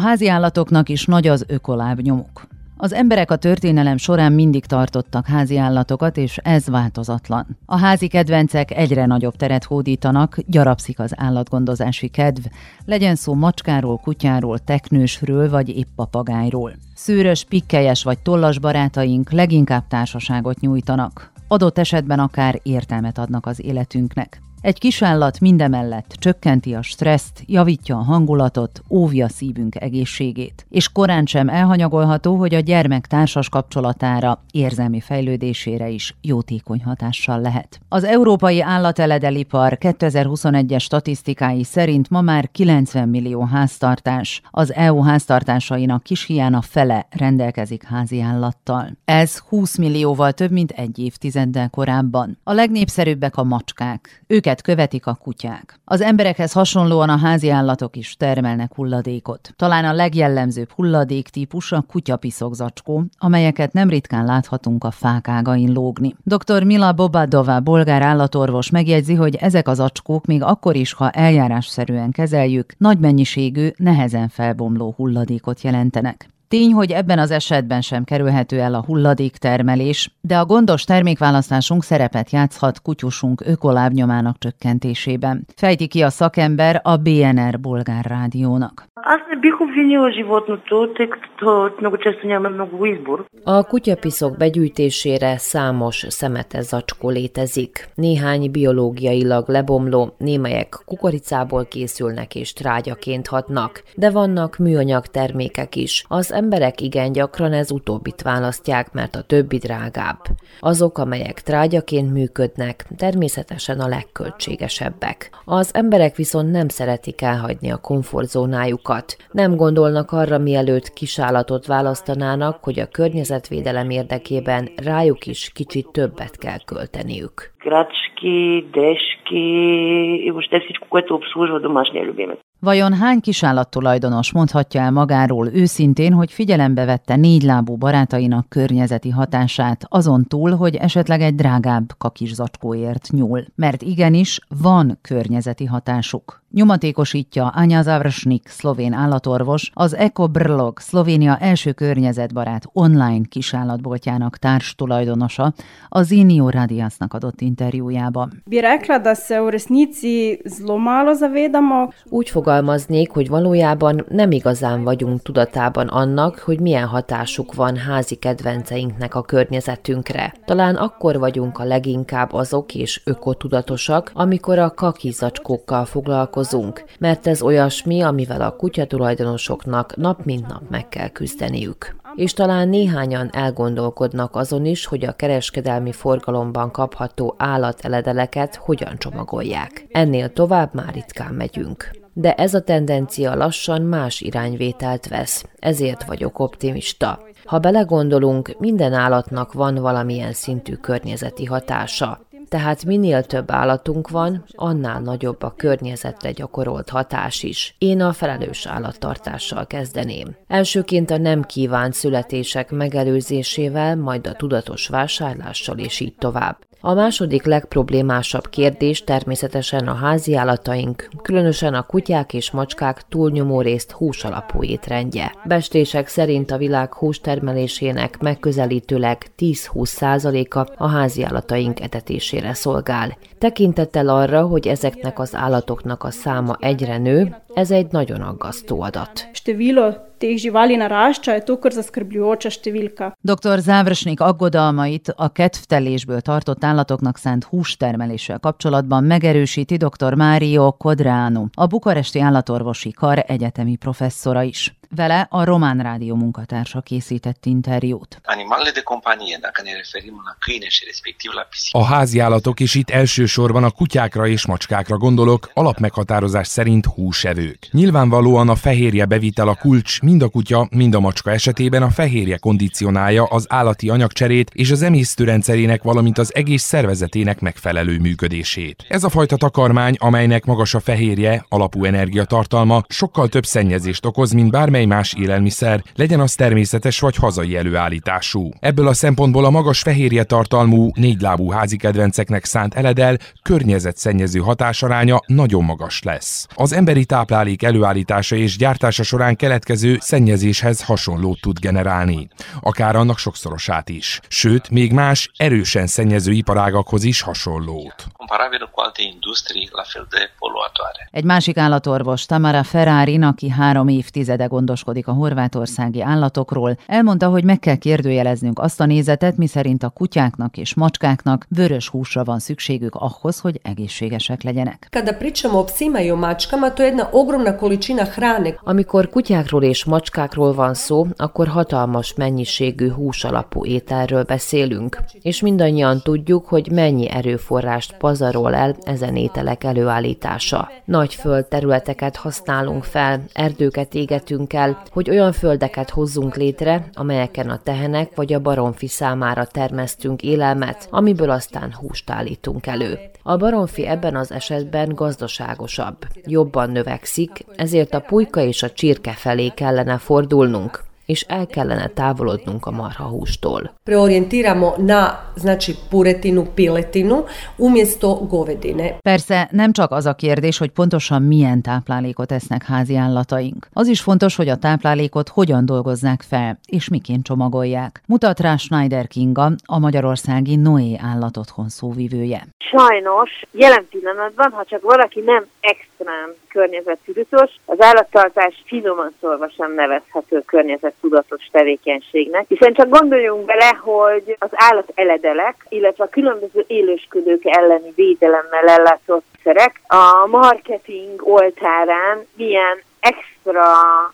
A házi állatoknak is nagy az ökolábnyomuk. Az emberek a történelem során mindig tartottak házi állatokat, és ez változatlan. A házi kedvencek egyre nagyobb teret hódítanak, gyarapszik az állatgondozási kedv, legyen szó macskáról, kutyáról, teknősről vagy épp papagájról. Szőrös, pikkelyes vagy tollas barátaink leginkább társaságot nyújtanak. Adott esetben akár értelmet adnak az életünknek. Egy kisállat mindemellett csökkenti a stresszt, javítja a hangulatot, óvja szívünk egészségét. És korán sem elhanyagolható, hogy a gyermek társas kapcsolatára, érzelmi fejlődésére is jótékony hatással lehet. Az Európai Állateledelipar 2021-es statisztikái szerint ma már 90 millió háztartás, az EU háztartásainak kis hiána fele rendelkezik házi állattal. Ez 20 millióval több, mint egy évtizeddel korábban. A legnépszerűbbek a macskák. Őket Őket követik a kutyák. Az emberekhez hasonlóan a házi állatok is termelnek hulladékot. Talán a legjellemzőbb hulladék típus a kutyapiszok zacskó, amelyeket nem ritkán láthatunk a fák ágain lógni. Dr. Mila Bobadova, bolgár állatorvos megjegyzi, hogy ezek az acskók még akkor is, ha eljárásszerűen kezeljük, nagy mennyiségű, nehezen felbomló hulladékot jelentenek. Tény, hogy ebben az esetben sem kerülhető el a hulladéktermelés, de a gondos termékválasztásunk szerepet játszhat kutyusunk ökolábnyomának csökkentésében. Fejti ki a szakember a BNR Bolgár Rádiónak. A kutyapiszok begyűjtésére számos szemetezacskó létezik. Néhány biológiailag lebomló, némelyek kukoricából készülnek és trágyaként hatnak, de vannak műanyag termékek is. Az emberek igen gyakran ez utóbbit választják, mert a többi drágább. Azok, amelyek trágyaként működnek, természetesen a legköltségesebbek. Az emberek viszont nem szeretik elhagyni a komfortzónájukat. Nem gondolnak arra, mielőtt kisállatot választanának, hogy a környezetvédelem érdekében rájuk is kicsit többet kell költeniük gracski, deski, most ezt így kutató obszúrzva, domás nyelvűbémet. Vajon hány kisállattulajdonos mondhatja el magáról őszintén, hogy figyelembe vette négylábú barátainak környezeti hatását, azon túl, hogy esetleg egy drágább kakis zacskóért nyúl? Mert igenis, van környezeti hatásuk. Nyomatékosítja Anya Zavrsnik, szlovén állatorvos, az Eko Brlog, Szlovénia első környezetbarát online kisállatboltjának társ tulajdonosa, az Inio Radiasnak adott interjújában. Úgy fogalmaznék, hogy valójában nem igazán vagyunk tudatában annak, hogy milyen hatásuk van házi kedvenceinknek a környezetünkre. Talán akkor vagyunk a leginkább azok és ökotudatosak, amikor a kakizacskókkal foglalkozunk, foglalkozunk, mert ez olyasmi, amivel a kutyatulajdonosoknak nap mint nap meg kell küzdeniük. És talán néhányan elgondolkodnak azon is, hogy a kereskedelmi forgalomban kapható állateledeleket hogyan csomagolják. Ennél tovább már ritkán megyünk. De ez a tendencia lassan más irányvételt vesz, ezért vagyok optimista. Ha belegondolunk, minden állatnak van valamilyen szintű környezeti hatása, tehát minél több állatunk van, annál nagyobb a környezetre gyakorolt hatás is. Én a felelős állattartással kezdeném. Elsőként a nem kívánt születések megelőzésével, majd a tudatos vásárlással és így tovább. A második legproblémásabb kérdés természetesen a házi állataink, különösen a kutyák és macskák túlnyomó részt hús alapú étrendje. Bestések szerint a világ hústermelésének megközelítőleg 10-20 százaléka a házi állataink etetésére szolgál. Tekintettel arra, hogy ezeknek az állatoknak a száma egyre nő, ez egy nagyon aggasztó adat. Teh živali narašča, je to kar zaskrbljujoča številka. Dr. Závrasnik aggodalmait a kedvtelésből tartott állatoknak szánt hústermeléssel kapcsolatban megerősíti dr. Mário Kodránu, a bukaresti állatorvosi kar egyetemi professzora is. Vele a Román Rádió munkatársa készített interjút. A házi állatok is itt elsősorban a kutyákra és macskákra gondolok, alapmeghatározás szerint húsevők. Nyilvánvalóan a fehérje bevitel a kulcs mind a kutya, mind a macska esetében a fehérje kondicionálja az állati anyagcserét és az emésztőrendszerének, valamint az egész szervezetének megfelelő működését. Ez a fajta takarmány, amelynek magas a fehérje, alapú energiatartalma, sokkal több szennyezést okoz, mint bármely más élelmiszer, legyen az természetes vagy hazai előállítású. Ebből a szempontból a magas fehérje tartalmú, négylábú házi kedvenceknek szánt eledel környezetszennyező hatásaránya nagyon magas lesz. Az emberi táplálék előállítása és gyártása során keletkező szennyezéshez hasonlót tud generálni, akár annak sokszorosát is. Sőt, még más erősen szennyező iparágakhoz is hasonlót. Egy másik állatorvos, Tamara Ferrari, aki három évtizede gondoskodik a horvátországi állatokról, elmondta, hogy meg kell kérdőjeleznünk azt a nézetet, miszerint a kutyáknak és macskáknak vörös húsra van szükségük ahhoz, hogy egészségesek legyenek. Kada pričamo o psima i o mačkama, to je jedna ogromna količina hrane. Amikor kutyákról és macskákról van szó, akkor hatalmas mennyiségű hús alapú ételről beszélünk, és mindannyian tudjuk, hogy mennyi erőforrást pazarol el ezen ételek előállítása. Nagy földterületeket használunk fel, erdőket égetünk el, hogy olyan földeket hozzunk létre, amelyeken a tehenek vagy a baromfi számára termesztünk élelmet, amiből aztán húst állítunk elő. A baromfi ebben az esetben gazdaságosabb, jobban növekszik, ezért a pulyka és a csirke felé kellene fordulnunk, és el kellene távolodnunk a marhahústól. Preorientiramo na, znači puretinu, piletinu, umjesto govedine. Persze nem csak az a kérdés, hogy pontosan milyen táplálékot esznek házi állataink. Az is fontos, hogy a táplálékot hogyan dolgozzák fel, és miként csomagolják. Mutat rá Schneider Kinga, a magyarországi Noé állatotthon szóvivője. Sajnos jelen pillanatban, ha csak valaki nem extrém környezettudatos, az állattartás finoman szólva sem nevezhető környezettudatos tevékenységnek, hiszen csak gondoljunk bele, hogy az állat eledelek, illetve a különböző élősködők elleni védelemmel ellátott szerek a marketing oltárán milyen extra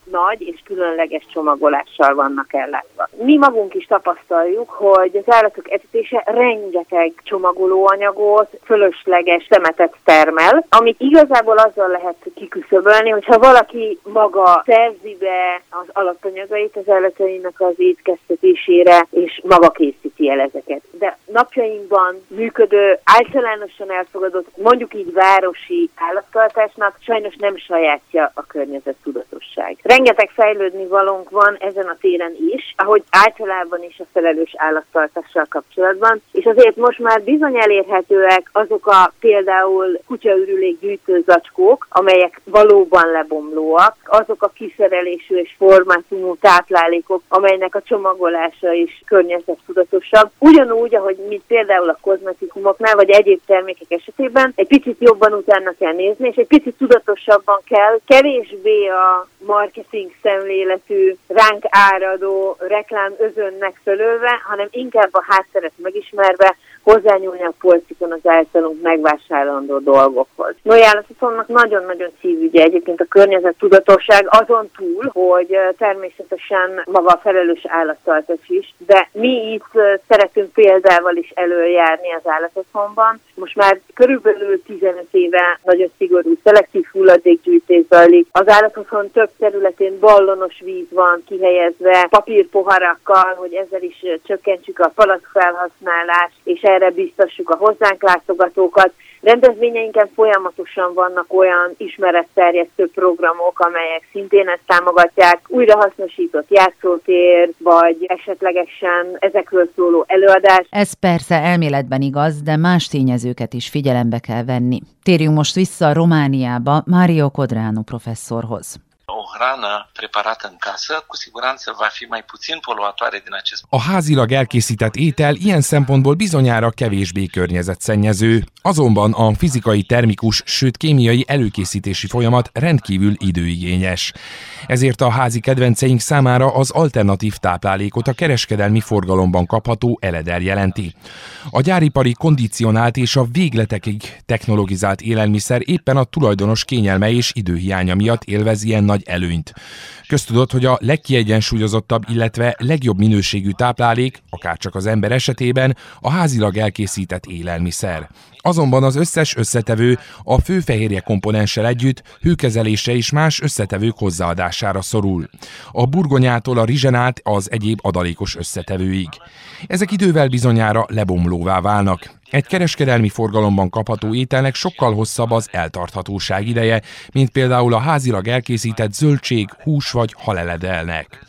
nagy és különleges csomagolással vannak ellátva. Mi magunk is tapasztaljuk, hogy az állatok etetése rengeteg csomagolóanyagot, fölösleges szemetet termel, amit igazából azzal lehet kiküszöbölni, hogyha valaki maga szerzi be az alapanyagait az állatainak az étkeztetésére, és maga készíti el ezeket. De napjainkban működő, általánosan elfogadott, mondjuk így városi állattartásnak sajnos nem sajátja a környezettudatosság. Rengeteg fejlődni valónk van ezen a téren is, ahogy általában is a felelős állattartással kapcsolatban, és azért most már bizony elérhetőek azok a például kutyaürülék gyűjtő zacskók, amelyek valóban lebomlóak, azok a kiszerelésű és formátumú táplálékok, amelynek a csomagolása is környezettudatosabb. Ugyanúgy, ahogy mint például a kozmetikumoknál, vagy egyéb termékek esetében, egy picit jobban utána kell nézni, és egy picit tudatosabban kell, kevésbé a marketing szemléletű, ránk áradó reklám özönnek fölölve, hanem inkább a hátteret megismerve hozzányúlni a polcikon az általunk megvásárolandó dolgokhoz. Nojálatot nagyon-nagyon szívügye egyébként a környezet tudatosság azon túl, hogy természetesen maga a felelős állattartás is, de mi itt szeretünk példával is előjárni az állatotthonban. Most már körülbelül 15 éve nagyon szigorú szelektív hulladékgyűjtés zajlik. Az állatotthon több területén ballonos víz van kihelyezve papírpoharakkal, hogy ezzel is csökkentsük a palack felhasználást, és erre biztassuk a hozzánk látogatókat. Rendezvényeinken folyamatosan vannak olyan ismeretterjesztő programok, amelyek szintén ezt támogatják, újrahasznosított játszótér, vagy esetlegesen ezekről szóló előadás. Ez persze elméletben igaz, de más tényezőket is figyelembe kell venni. Térjünk most vissza Romániába Mário Codránó professzorhoz hrană preparată în casă, cu siguranță va fi mai puțin poluatoare din acest A házilag elkészített étel ilyen szempontból bizonyára kevésbé környezetszennyező, azonban a fizikai termikus, sőt kémiai előkészítési folyamat rendkívül időigényes. Ezért a házi kedvenceink számára az alternatív táplálékot a kereskedelmi forgalomban kapható eledel jelenti. A gyáripari kondicionált és a végletekig technologizált élelmiszer éppen a tulajdonos kényelme és időhiánya miatt élvez ilyen nagy előnyt. Köztudott, hogy a legkiegyensúlyozottabb, illetve legjobb minőségű táplálék, akár csak az ember esetében, a házilag elkészített élelmiszer. Azonban az összes összetevő a főfehérje komponenssel együtt hőkezelése és más összetevők hozzáadására szorul. A burgonyától a rizsenát az egyéb adalékos összetevőig. Ezek idővel bizonyára lebomlóvá válnak. Egy kereskedelmi forgalomban kapható ételnek sokkal hosszabb az eltarthatóság ideje, mint például a házilag elkészített zöldség, hús vagy haleledelnek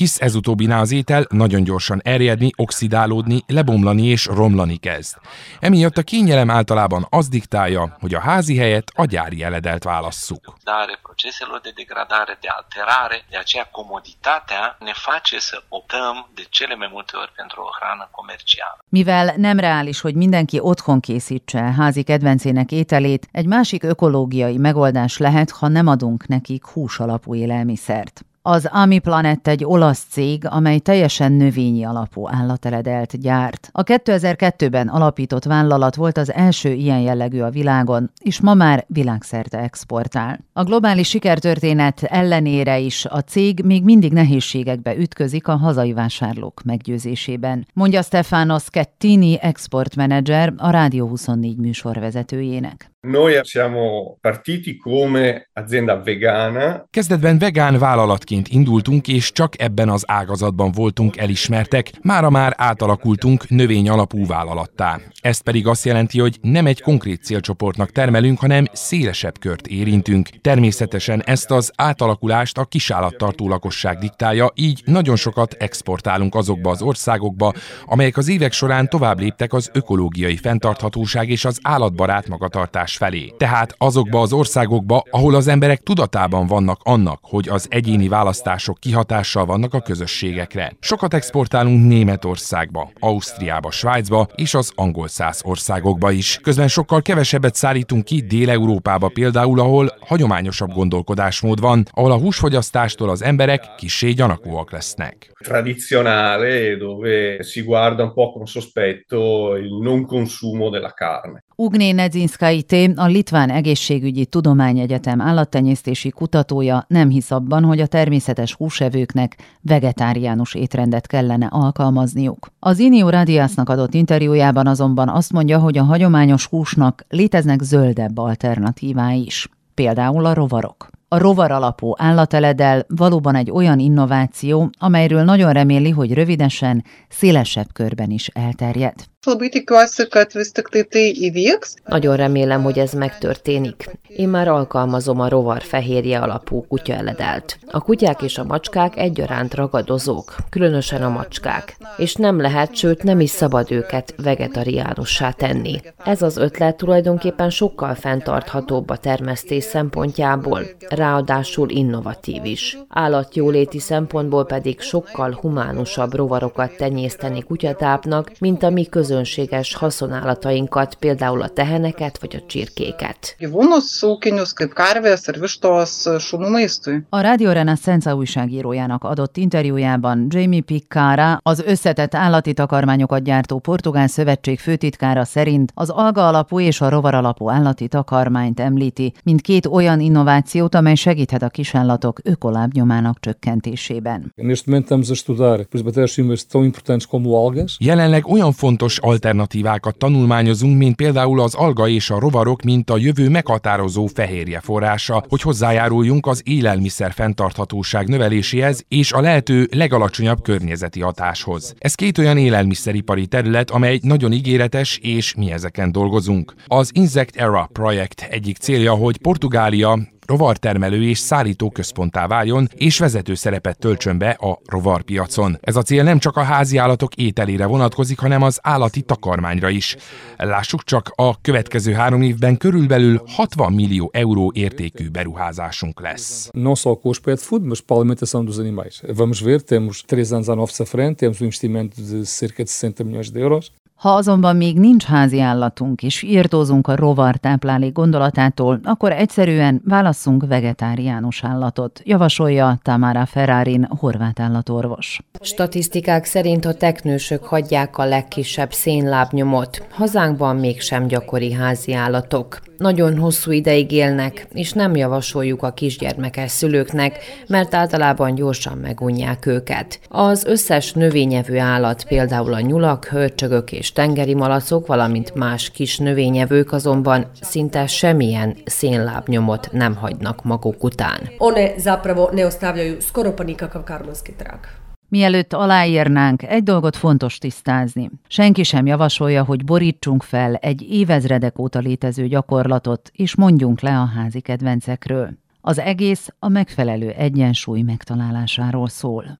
hisz ez utóbbinál az étel nagyon gyorsan erjedni, oxidálódni, lebomlani és romlani kezd. Emiatt a kényelem általában az diktálja, hogy a házi helyet a gyári eledelt válasszuk. proceselor de degradare, de alterare, de aceea comoditatea ne face să optăm de cele mai multe ori pentru o hrană comercială. Mivel nem reális, hogy mindenki otthon készítse házi kedvencének ételét, egy másik ökológiai megoldás lehet, ha nem adunk nekik hús alapú élelmiszert. Az Ami Planet egy olasz cég, amely teljesen növényi alapú állateledelt gyárt. A 2002-ben alapított vállalat volt az első ilyen jellegű a világon, és ma már világszerte exportál. A globális sikertörténet ellenére is a cég még mindig nehézségekbe ütközik a hazai vásárlók meggyőzésében, mondja Stefano Schettini, exportmenedzser, a Rádió 24 műsorvezetőjének. Noi siamo partiti come azienda vegana. Kezdetben vegán vállalatként indultunk, és csak ebben az ágazatban voltunk elismertek, mára már átalakultunk növény alapú vállalattá. Ez pedig azt jelenti, hogy nem egy konkrét célcsoportnak termelünk, hanem szélesebb kört érintünk. Természetesen ezt az átalakulást a kisállattartó lakosság diktálja, így nagyon sokat exportálunk azokba az országokba, amelyek az évek során tovább léptek az ökológiai fenntarthatóság és az állatbarát magatartás megoldás felé. Tehát azokba az országokba, ahol az emberek tudatában vannak annak, hogy az egyéni választások kihatással vannak a közösségekre. Sokat exportálunk Németországba, Ausztriába, Svájcba és az angol száz országokba is. Közben sokkal kevesebbet szállítunk ki Dél-Európába például, ahol hagyományosabb gondolkodásmód van, ahol a húsfogyasztástól az emberek kissé gyanakúak lesznek. Tradizionale, dove si guarda un po' con sospetto il non consumo della carne. Ugné Nedzinszkaité, a Litván Egészségügyi Tudományegyetem állattenyésztési kutatója nem hisz abban, hogy a természetes húsevőknek vegetáriánus étrendet kellene alkalmazniuk. Az Inio Radiasnak adott interjújában azonban azt mondja, hogy a hagyományos húsnak léteznek zöldebb alternatívái is, például a rovarok. A rovar alapú állateledel valóban egy olyan innováció, amelyről nagyon reméli, hogy rövidesen, szélesebb körben is elterjed. Nagyon remélem, hogy ez megtörténik. Én már alkalmazom a rovar fehérje alapú kutyaeledelt. A kutyák és a macskák egyaránt ragadozók, különösen a macskák, és nem lehet, sőt nem is szabad őket vegetariánussá tenni. Ez az ötlet tulajdonképpen sokkal fenntarthatóbb a termesztés szempontjából, ráadásul innovatív is. Állatjóléti szempontból pedig sokkal humánusabb rovarokat tenyészteni kutyatápnak, mint a mi közös közönséges haszonálatainkat, például a teheneket vagy a csirkéket. A Radio Renaissance újságírójának adott interjújában Jamie Piccara, az összetett állati takarmányokat gyártó portugál szövetség főtitkára szerint az alga alapú és a rovar alapú állati takarmányt említi, mint két olyan innovációt, amely segíthet a kisállatok ökolábnyomának csökkentésében. Jelenleg olyan fontos alternatívákat tanulmányozunk, mint például az alga és a rovarok, mint a jövő meghatározó fehérje forrása, hogy hozzájáruljunk az élelmiszer fenntarthatóság növeléséhez és a lehető legalacsonyabb környezeti hatáshoz. Ez két olyan élelmiszeripari terület, amely nagyon ígéretes, és mi ezeken dolgozunk. Az Insect Era projekt egyik célja, hogy Portugália rovartermelő és szállító központtá váljon, és vezető szerepet töltsön be a rovarpiacon. Ez a cél nem csak a házi állatok ételére vonatkozik, hanem az állati takarmányra is. Lássuk csak, a következő három évben körülbelül 60 millió euró értékű beruházásunk lesz. Não só com o aspecto food, mas para a alimentação dos animais. Vamos ver, temos três anos à nossa frente, temos um investimento de cerca de 60 milhões de euros. Ha azonban még nincs házi állatunk, és írtózunk a rovar táplálék gondolatától, akkor egyszerűen válasszunk vegetáriánus állatot, javasolja Tamara Ferrarin, horvát állatorvos. Statisztikák szerint a teknősök hagyják a legkisebb szénlábnyomot. Hazánkban mégsem gyakori házi állatok. Nagyon hosszú ideig élnek, és nem javasoljuk a kisgyermekes szülőknek, mert általában gyorsan megunják őket. Az összes növényevő állat, például a nyulak, hörcsögök és tengeri malacok, valamint más kis növényevők azonban szinte semmilyen szénlábnyomot nem hagynak maguk után. One zapravo ne ostavljaju skoro pa nikakav karbonski trag. Mielőtt aláírnánk, egy dolgot fontos tisztázni. Senki sem javasolja, hogy borítsunk fel egy évezredek óta létező gyakorlatot, és mondjunk le a házi kedvencekről. Az egész a megfelelő egyensúly megtalálásáról szól.